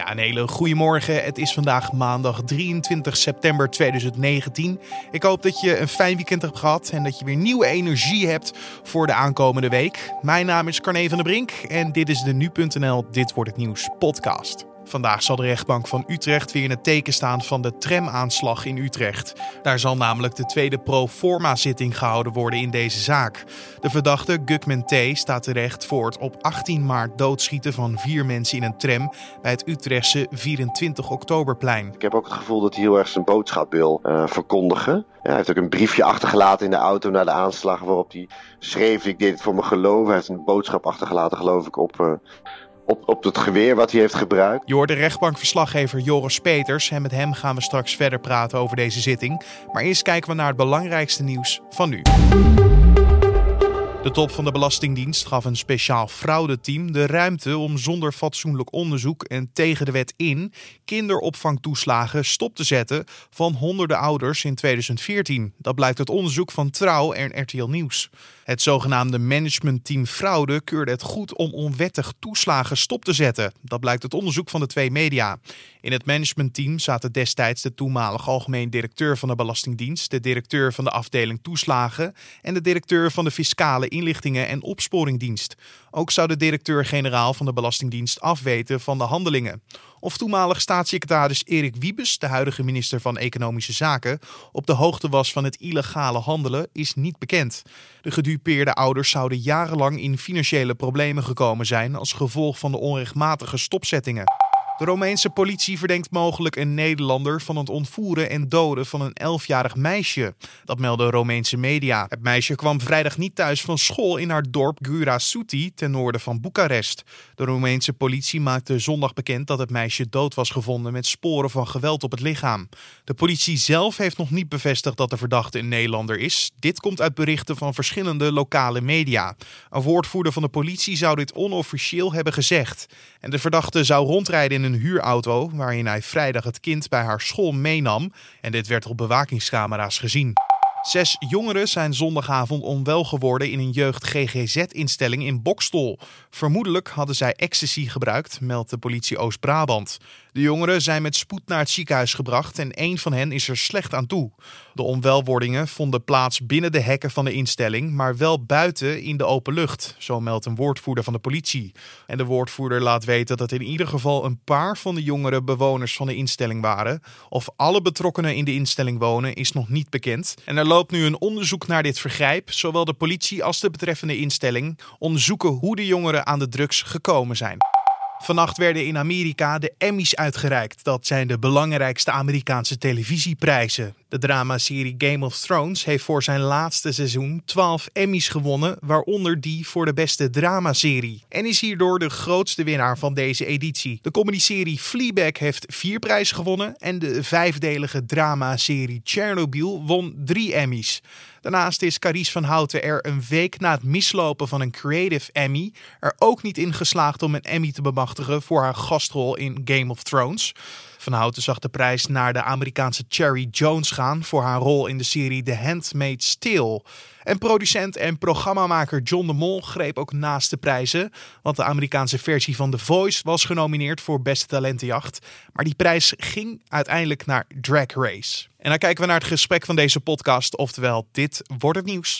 Ja, een hele goede morgen. Het is vandaag maandag 23 september 2019. Ik hoop dat je een fijn weekend hebt gehad en dat je weer nieuwe energie hebt voor de aankomende week. Mijn naam is Carne van der Brink en dit is de Nu.nl Dit Wordt Het Nieuws podcast. Vandaag zal de rechtbank van Utrecht weer in het teken staan van de tramaanslag in Utrecht. Daar zal namelijk de tweede pro forma zitting gehouden worden in deze zaak. De verdachte Gukman T. staat terecht voor het op 18 maart doodschieten van vier mensen in een tram bij het Utrechtse 24 oktoberplein. Ik heb ook het gevoel dat hij heel erg zijn boodschap wil uh, verkondigen. Hij heeft ook een briefje achtergelaten in de auto na de aanslag waarop hij schreef: Ik deed het voor mijn geloof. Hij heeft een boodschap achtergelaten, geloof ik, op. Uh, op, op het geweer wat hij heeft gebruikt. Je hoort de rechtbankverslaggever Joris Peters en met hem gaan we straks verder praten over deze zitting. Maar eerst kijken we naar het belangrijkste nieuws van nu. De top van de Belastingdienst gaf een speciaal fraudeteam de ruimte om zonder fatsoenlijk onderzoek en tegen de wet in kinderopvangtoeslagen stop te zetten van honderden ouders in 2014. Dat blijkt uit onderzoek van Trouw en RTL Nieuws. Het zogenaamde managementteam fraude keurde het goed om onwettig toeslagen stop te zetten. Dat blijkt uit onderzoek van de twee media. In het managementteam zaten destijds de toenmalige algemeen directeur van de Belastingdienst, de directeur van de afdeling toeslagen en de directeur van de fiscale inlichtingen en opsporingdienst. Ook zou de directeur-generaal van de Belastingdienst afweten van de handelingen. Of toenmalig staatssecretaris Erik Wiebes, de huidige minister van Economische Zaken, op de hoogte was van het illegale handelen, is niet bekend. De gedupeerde ouders zouden jarenlang in financiële problemen gekomen zijn als gevolg van de onrechtmatige stopzettingen. De Romeinse politie verdenkt mogelijk een Nederlander van het ontvoeren en doden van een 11-jarig meisje. Dat melden Romeinse media. Het meisje kwam vrijdag niet thuis van school in haar dorp Gura-Suti ten noorden van Boekarest. De Romeinse politie maakte zondag bekend dat het meisje dood was gevonden met sporen van geweld op het lichaam. De politie zelf heeft nog niet bevestigd dat de verdachte een Nederlander is. Dit komt uit berichten van verschillende lokale media. Een woordvoerder van de politie zou dit onofficieel hebben gezegd. En de verdachte zou rondrijden in een een huurauto waarin hij vrijdag het kind bij haar school meenam en dit werd op bewakingscamera's gezien. Zes jongeren zijn zondagavond onwel geworden in een jeugd GGZ-instelling in Bokstol. Vermoedelijk hadden zij ecstasy gebruikt, meldt de politie Oost-Brabant. De jongeren zijn met spoed naar het ziekenhuis gebracht en één van hen is er slecht aan toe. De onwelwordingen vonden plaats binnen de hekken van de instelling, maar wel buiten in de open lucht, zo meldt een woordvoerder van de politie. En de woordvoerder laat weten dat in ieder geval een paar van de jongeren bewoners van de instelling waren. Of alle betrokkenen in de instelling wonen is nog niet bekend. En loopt nu een onderzoek naar dit vergrijp. Zowel de politie als de betreffende instelling onderzoeken hoe de jongeren aan de drugs gekomen zijn. Vannacht werden in Amerika de Emmys uitgereikt. Dat zijn de belangrijkste Amerikaanse televisieprijzen. De dramaserie Game of Thrones heeft voor zijn laatste seizoen 12 Emmys gewonnen, waaronder die voor de beste dramaserie. En is hierdoor de grootste winnaar van deze editie. De comedyserie Fleabag heeft vier prijzen gewonnen en de vijfdelige dramaserie Chernobyl won drie Emmys. Daarnaast is Carice van Houten er een week na het mislopen van een Creative Emmy er ook niet in geslaagd om een Emmy te bemachtigen voor haar gastrol in Game of Thrones. Van Houten zag de prijs naar de Amerikaanse Cherry Jones gaan voor haar rol in de serie The Handmaid's Tale. En producent en programmamaker John de Mol greep ook naast de prijzen, want de Amerikaanse versie van The Voice was genomineerd voor Beste Talentenjacht. Maar die prijs ging uiteindelijk naar Drag Race. En dan kijken we naar het gesprek van deze podcast, oftewel dit wordt het nieuws.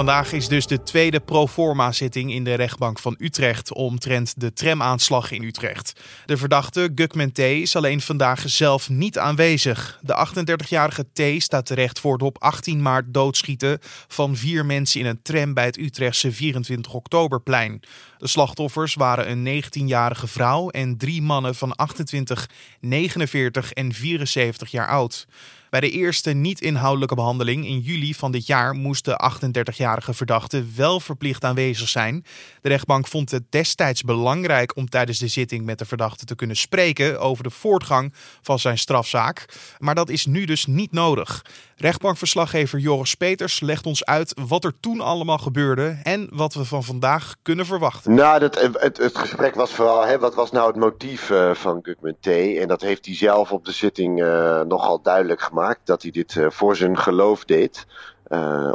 Vandaag is dus de tweede proforma zitting in de rechtbank van Utrecht omtrent de tramaanslag in Utrecht. De verdachte Gukman T is alleen vandaag zelf niet aanwezig. De 38-jarige T staat terecht voor het op 18 maart doodschieten van vier mensen in een tram bij het Utrechtse 24 oktoberplein. De slachtoffers waren een 19-jarige vrouw en drie mannen van 28, 49 en 74 jaar oud. Bij de eerste niet-inhoudelijke behandeling in juli van dit jaar moest de 38-jarige verdachte wel verplicht aanwezig zijn. De rechtbank vond het destijds belangrijk om tijdens de zitting met de verdachte te kunnen spreken over de voortgang van zijn strafzaak. Maar dat is nu dus niet nodig. Rechtbankverslaggever Joris Peters legt ons uit wat er toen allemaal gebeurde en wat we van vandaag kunnen verwachten. Nou, dat, het, het gesprek was vooral, hè, wat was nou het motief uh, van Gugman T? En dat heeft hij zelf op de zitting uh, nogal duidelijk gemaakt, dat hij dit voor zijn geloof deed.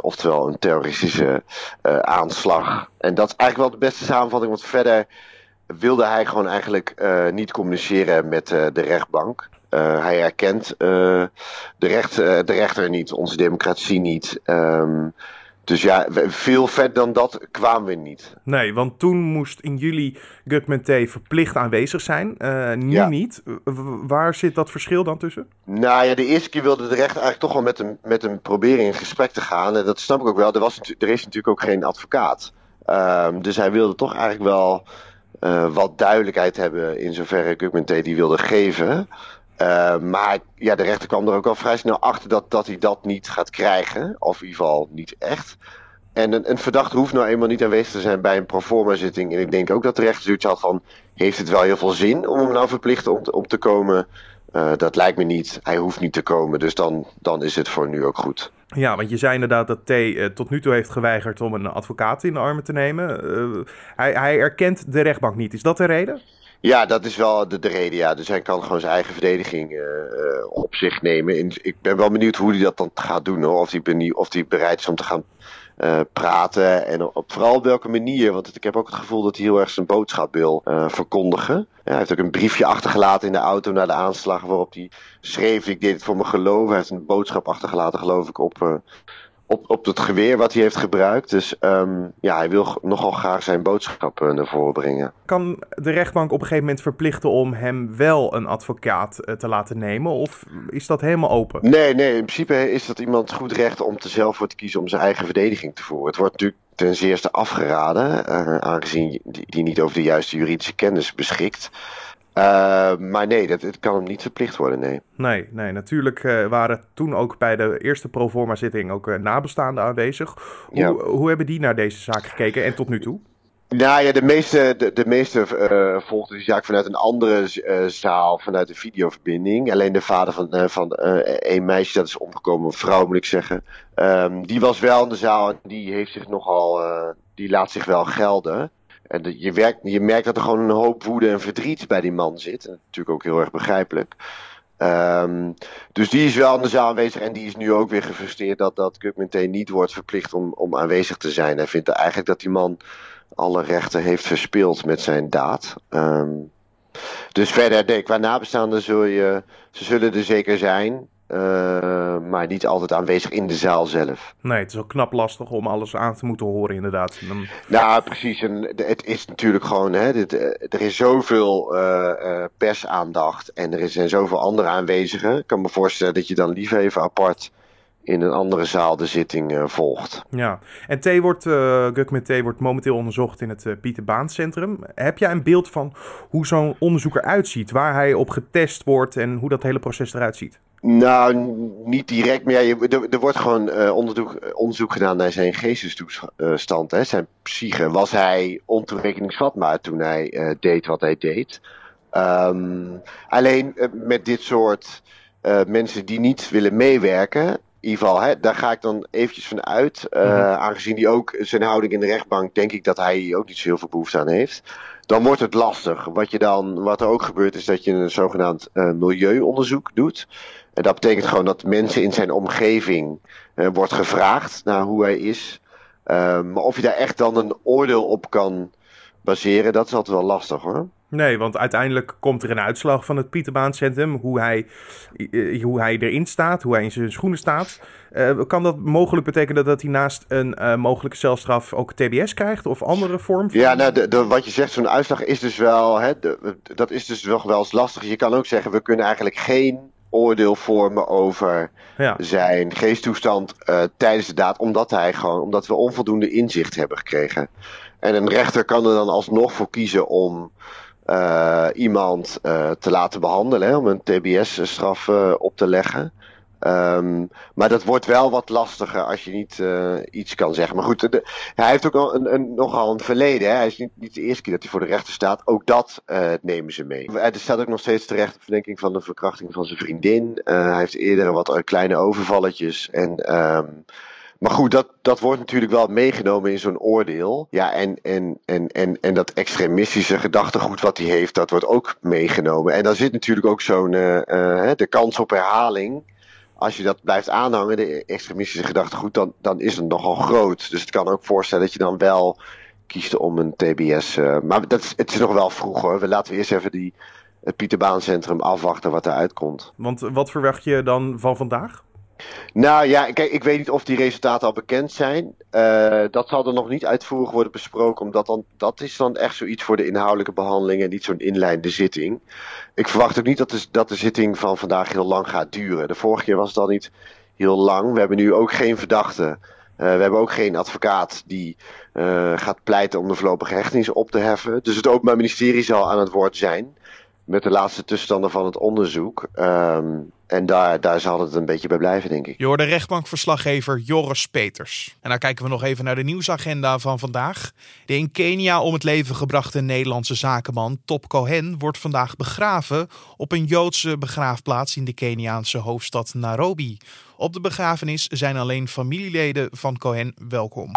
oftewel een terroristische aanslag. En dat is eigenlijk wel de beste samenvatting, want verder wilde hij gewoon eigenlijk niet communiceren met de rechtbank. Hij erkent de, recht, de rechter niet, onze democratie niet. Um, dus ja, veel vet dan dat kwamen we niet. Nee, want toen moest in juli Gugman verplicht aanwezig zijn. Nu niet. Waar zit dat verschil dan tussen? Nou ja, de eerste keer wilde de rechter eigenlijk toch wel met hem, met hem proberen in gesprek te gaan. En dat snap ik ook wel. Er, was, er is natuurlijk ook geen advocaat. Um, dus hij wilde toch eigenlijk wel wat duidelijkheid hebben in zoverre Gugman die wilde geven. Uh, maar ja, de rechter kwam er ook al vrij snel achter dat, dat hij dat niet gaat krijgen. Of in ieder geval niet echt. En een, een verdachte hoeft nou eenmaal niet aanwezig te zijn bij een proforma zitting. En ik denk ook dat de rechter zoiets had van... heeft het wel heel veel zin om hem nou verplicht om, te komen? Uh, dat lijkt me niet. Hij hoeft niet te komen. Dus dan, dan is het voor nu ook goed. Ja, want je zei inderdaad dat T uh, tot nu toe heeft geweigerd om een advocaat in de armen te nemen. Hij, hij erkent de rechtbank niet. Is dat de reden? Ja, dat is wel de, de reden. Ja. Dus hij kan gewoon zijn eigen verdediging uh, op zich nemen. En ik ben wel benieuwd hoe hij dat dan gaat doen. Hoor. Of, hij of hij bereid is om te gaan uh, praten. En op, vooral op welke manier. Want ik heb ook het gevoel dat hij heel erg zijn boodschap wil verkondigen. Hij heeft ook een briefje achtergelaten in de auto na de aanslag. Waarop hij schreef: Ik deed het voor mijn geloof. Hij heeft een boodschap achtergelaten, geloof ik, op op, op het geweer wat hij heeft gebruikt. Dus um, ja, hij wil nogal graag zijn boodschap naar voren brengen. Kan de rechtbank op een gegeven moment verplichten om hem wel een advocaat uh, te laten nemen? Of is dat helemaal open? Nee, nee, in principe is dat iemand goed recht om te zelf voor te kiezen om zijn eigen verdediging te voeren. Het wordt natuurlijk ten zeerste afgeraden, uh, aangezien die niet over de juiste juridische kennis beschikt. Uh, maar nee, dat, het kan hem niet verplicht worden, nee. Nee, nee natuurlijk uh, waren toen ook bij de eerste proforma-zitting ook uh, nabestaanden aanwezig. Hoe, ja. hoe hebben die naar deze zaak gekeken en tot nu toe? Nou ja, de meeste, de, de meeste uh, volgden die zaak vanuit een andere uh, zaal, vanuit de videoverbinding. Alleen de vader van, van een meisje dat is omgekomen, een vrouw moet ik zeggen, um, die was wel in de zaal en die heeft zich nogal, die laat zich wel gelden. En je, werkt, je merkt dat er gewoon een hoop woede en verdriet bij die man zit. natuurlijk ook heel erg begrijpelijk. Um, dus die is wel in de zaal aanwezig en die is nu ook weer gefrustreerd dat, dat meteen niet wordt verplicht om, om aanwezig te zijn. Hij vindt eigenlijk dat die man alle rechten heeft verspeeld met zijn daad. Um, dus verder, denk, qua nabestaanden zul je, ze zullen er zeker zijn. Uh, maar niet altijd aanwezig in de zaal zelf. Nee, het is ook knap lastig om alles aan te moeten horen, inderdaad. Dan... Nou, precies. En het is natuurlijk gewoon, hè, dit, eh, er is zoveel uh, uh, persaandacht en er zijn zoveel andere aanwezigen. Ik kan me voorstellen dat je dan liever even apart in een andere zaal de zitting uh, volgt. Ja, en T wordt, uh, Guk T wordt momenteel onderzocht in het uh, Pieter Baan Centrum. Heb jij een beeld van hoe zo'n onderzoek eruit ziet? Waar hij op getest wordt en hoe dat hele proces eruit ziet? Nou, niet direct, maar ja, er, er, wordt gewoon uh, onderzoek, onderzoek, gedaan naar zijn geestestoestand, hè, zijn psyche. Was hij ontoerekeningsvatbaar toen hij uh, deed wat hij deed? Um, alleen uh, met dit soort mensen die niet willen meewerken, in ieder geval, hè, daar ga ik dan eventjes van uit. Mm -hmm. Aangezien hij ook zijn houding in de rechtbank, denk ik dat hij ook niet zo heel veel behoefte aan heeft. Dan wordt het lastig. Wat, je dan, wat er ook gebeurt, is dat je een zogenaamd milieuonderzoek doet. En dat betekent gewoon dat mensen in zijn omgeving uh, wordt gevraagd naar hoe hij is. Uh, maar of je daar echt dan een oordeel op kan baseren, dat is altijd wel lastig hoor. Nee, want uiteindelijk komt er een uitslag van het Pieterbaancentrum. Hoe hij, uh, hoe hij erin staat, hoe hij in zijn schoenen staat. Kan dat mogelijk betekenen dat hij naast een mogelijke celstraf ook TBS krijgt of andere vorm? Van... Ja, nou, de, de, wat je zegt, zo'n uitslag is dus wel. Hè, de, dat is dus wel, wel eens lastig. Je kan ook zeggen, we kunnen eigenlijk geen oordeel vormen over ja. zijn geesttoestand uh, tijdens de daad, omdat hij gewoon, omdat we onvoldoende inzicht hebben gekregen. En een rechter kan er dan alsnog voor kiezen om uh, iemand uh, te laten behandelen, hè, om een TBS-straf op te leggen. Um, maar dat wordt wel wat lastiger als je niet uh, iets kan zeggen. Maar goed, hij heeft ook al een, een, nogal een verleden. Hè? Hij is niet, niet de eerste keer dat hij voor de rechter staat. Ook dat uh, nemen ze mee. Er staat ook nog steeds terecht op verdenking van de verkrachting van zijn vriendin. Hij heeft eerder wat kleine overvalletjes. En, um, maar goed, dat, dat wordt natuurlijk wel meegenomen in zo'n oordeel. Ja, en, en, en, en, en dat extremistische gedachtegoed wat hij heeft, dat wordt ook meegenomen. En dan zit natuurlijk ook zo'n de kans op herhaling als je dat blijft aanhangen, de extremistische gedachtegoed, dan, dan is het nogal groot. Dus het kan ook voorstellen dat je dan wel kiest om een TBS. maar dat is, het is nog wel vroeg hoor. We laten we eerst even die, het Pieterbaancentrum afwachten wat eruit komt. Want wat verwacht je dan van vandaag? Nou ja, ik weet niet of die resultaten al bekend zijn. Uh, dat zal er nog niet uitvoerig worden besproken, omdat dan, dat is dan echt zoiets voor de inhoudelijke behandeling en niet zo'n inleidende zitting. Ik verwacht ook niet dat de, dat de zitting van vandaag heel lang gaat duren. De vorige keer was het al niet heel lang. We hebben nu ook geen verdachte. Uh, we hebben ook geen advocaat die uh, gaat pleiten om de voorlopige hechtenis op te heffen. Dus het Openbaar Ministerie zal aan het woord zijn met de laatste tussenstanden van het onderzoek. Um, en daar, daar zal het een beetje bij blijven, denk ik. Je hoort de rechtbankverslaggever Joris Peters. En dan kijken we nog even naar de nieuwsagenda van vandaag. De in Kenia om het leven gebrachte Nederlandse zakenman Top Cohen wordt vandaag begraven op een Joodse begraafplaats in de Keniaanse hoofdstad Nairobi. Op de begrafenis zijn alleen familieleden van Cohen welkom.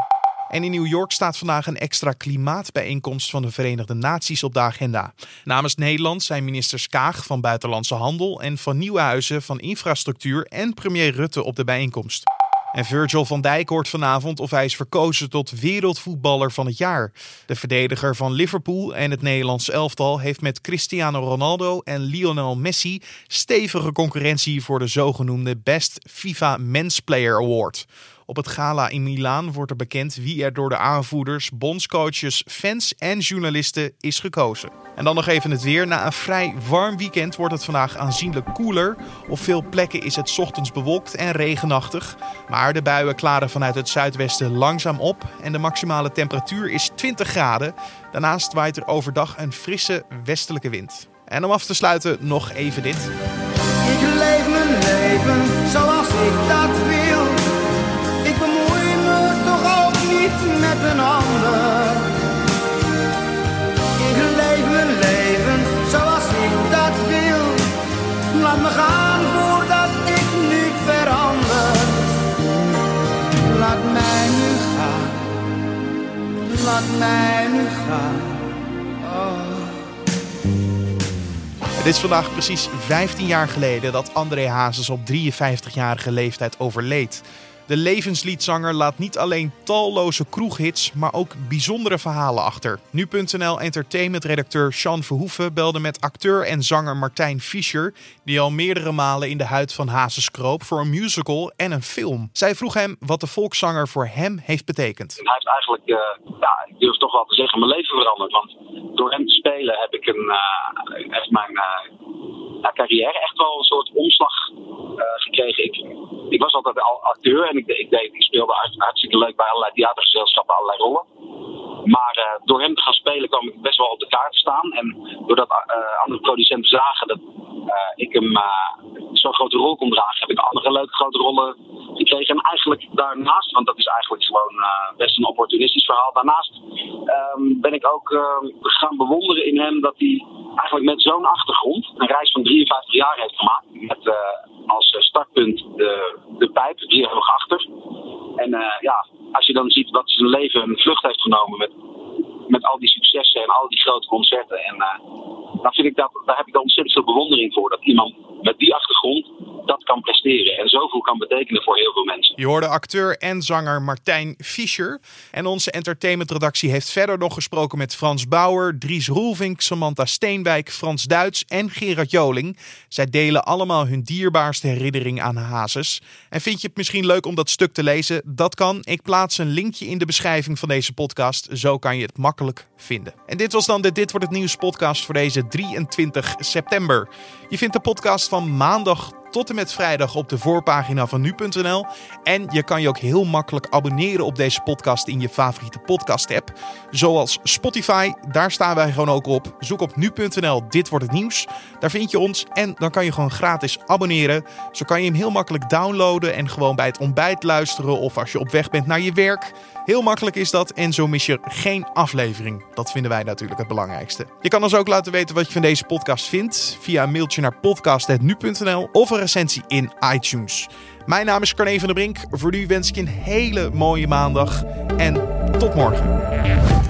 En in New York staat vandaag een extra klimaatbijeenkomst van de Verenigde Naties op de agenda. Namens Nederland zijn ministers Kaag van Buitenlandse Handel en van Nieuwenhuizen van Infrastructuur en premier Rutte op de bijeenkomst. En Virgil van Dijk hoort vanavond of hij is verkozen tot wereldvoetballer van het jaar. De verdediger van Liverpool en het Nederlands elftal heeft met Cristiano Ronaldo en Lionel Messi stevige concurrentie voor de zogenoemde Best FIFA Men's Player Award. Op het gala in Milaan wordt er bekend wie er door de aanvoerders, bondscoaches, fans en journalisten is gekozen. En dan nog even het weer. Na een vrij warm weekend wordt het vandaag aanzienlijk koeler. Op veel plekken is het ochtends bewolkt en regenachtig. Maar de buien klaren vanuit het zuidwesten langzaam op en de maximale temperatuur is 20 graden. Daarnaast waait er overdag een frisse westelijke wind. En om af te sluiten nog even dit. Ik leef mijn leven zoals ik dat wil met een ander. Ik leef mijn leven zoals ik dat wil. Laat me gaan voordat ik nu verander. Laat mij nu gaan. Laat mij nu gaan. Het is vandaag precies 15 jaar geleden dat André Hazes op 53-jarige leeftijd overleed. De levensliedzanger laat niet alleen talloze kroeghits, maar ook bijzondere verhalen achter. Nu.nl Entertainment-redacteur Sean Verhoeven belde met acteur en zanger Martijn Fischer, die al meerdere malen in de huid van Hazes kroop voor een musical en een film. Zij vroeg hem wat de volkszanger voor hem heeft betekend. Hij heeft eigenlijk, uh, ja, ik durf toch wel te zeggen, mijn leven veranderd. Want door hem te spelen heb ik een, uh, mijn uh, carrière echt wel een soort omslag gekregen. Ik, ik was altijd al acteur en ik, ik, deed, ik speelde hartstikke leuk bij allerlei theatergezelschappen, allerlei rollen. Maar uh, door hem te gaan spelen kwam ik best wel op de kaart staan. En doordat uh, andere producenten zagen dat ik hem zo'n grote rol kon dragen, heb ik andere leuke grote rollen gekregen. En eigenlijk daarnaast, want dat is eigenlijk gewoon best een opportunistisch verhaal. Daarnaast um, ben ik ook ehm, gaan bewonderen in hem dat hij eigenlijk met zo'n achtergrond een reis van 53 jaar heeft gemaakt. Met als startpunt de, de pijp, driehoog achter. En ja, als je dan ziet wat zijn leven een vlucht heeft genomen met, met al die successen en al die grote concerten. En uh, dan vind ik dat, daar heb ik ontzettend veel bewondering voor. Dat iemand met die achtergrond dat kan presteren en zoveel kan betekenen voor heel veel mensen. Je hoorde acteur en zanger Martijn Fischer. En onze entertainmentredactie heeft verder nog gesproken met Frans Bauer, Dries Roelvink, Samantha Steenwijk, Frans Duits en Gerard Joling. Zij delen allemaal hun dierbaarste herinnering aan Hazes. En vind je het misschien leuk om dat stuk te lezen? Dat kan. Ik plaats een linkje in de beschrijving van deze podcast. Zo kan je het makkelijk vinden. En dit was dan de Dit wordt het nieuws podcast voor deze 23 september. Je vindt de podcast van maandag tot en met vrijdag op de voorpagina van nu.nl. En je kan je ook heel makkelijk abonneren op deze podcast in je favoriete podcast-app. Zoals Spotify, daar staan wij gewoon ook op. Zoek op nu.nl, dit wordt het nieuws. Daar vind je ons en dan kan je gewoon gratis abonneren. Zo kan je hem heel makkelijk downloaden en gewoon bij het ontbijt luisteren of als je op weg bent naar je werk. Heel makkelijk is dat en zo mis je geen aflevering. Dat vinden wij natuurlijk het belangrijkste. Je kan ons ook laten weten wat je van deze podcast vindt via een mailtje naar podcast.nu.nl of een recensie in iTunes. Mijn naam is Carne van der Brink. Voor nu wens ik je een hele mooie maandag en tot morgen.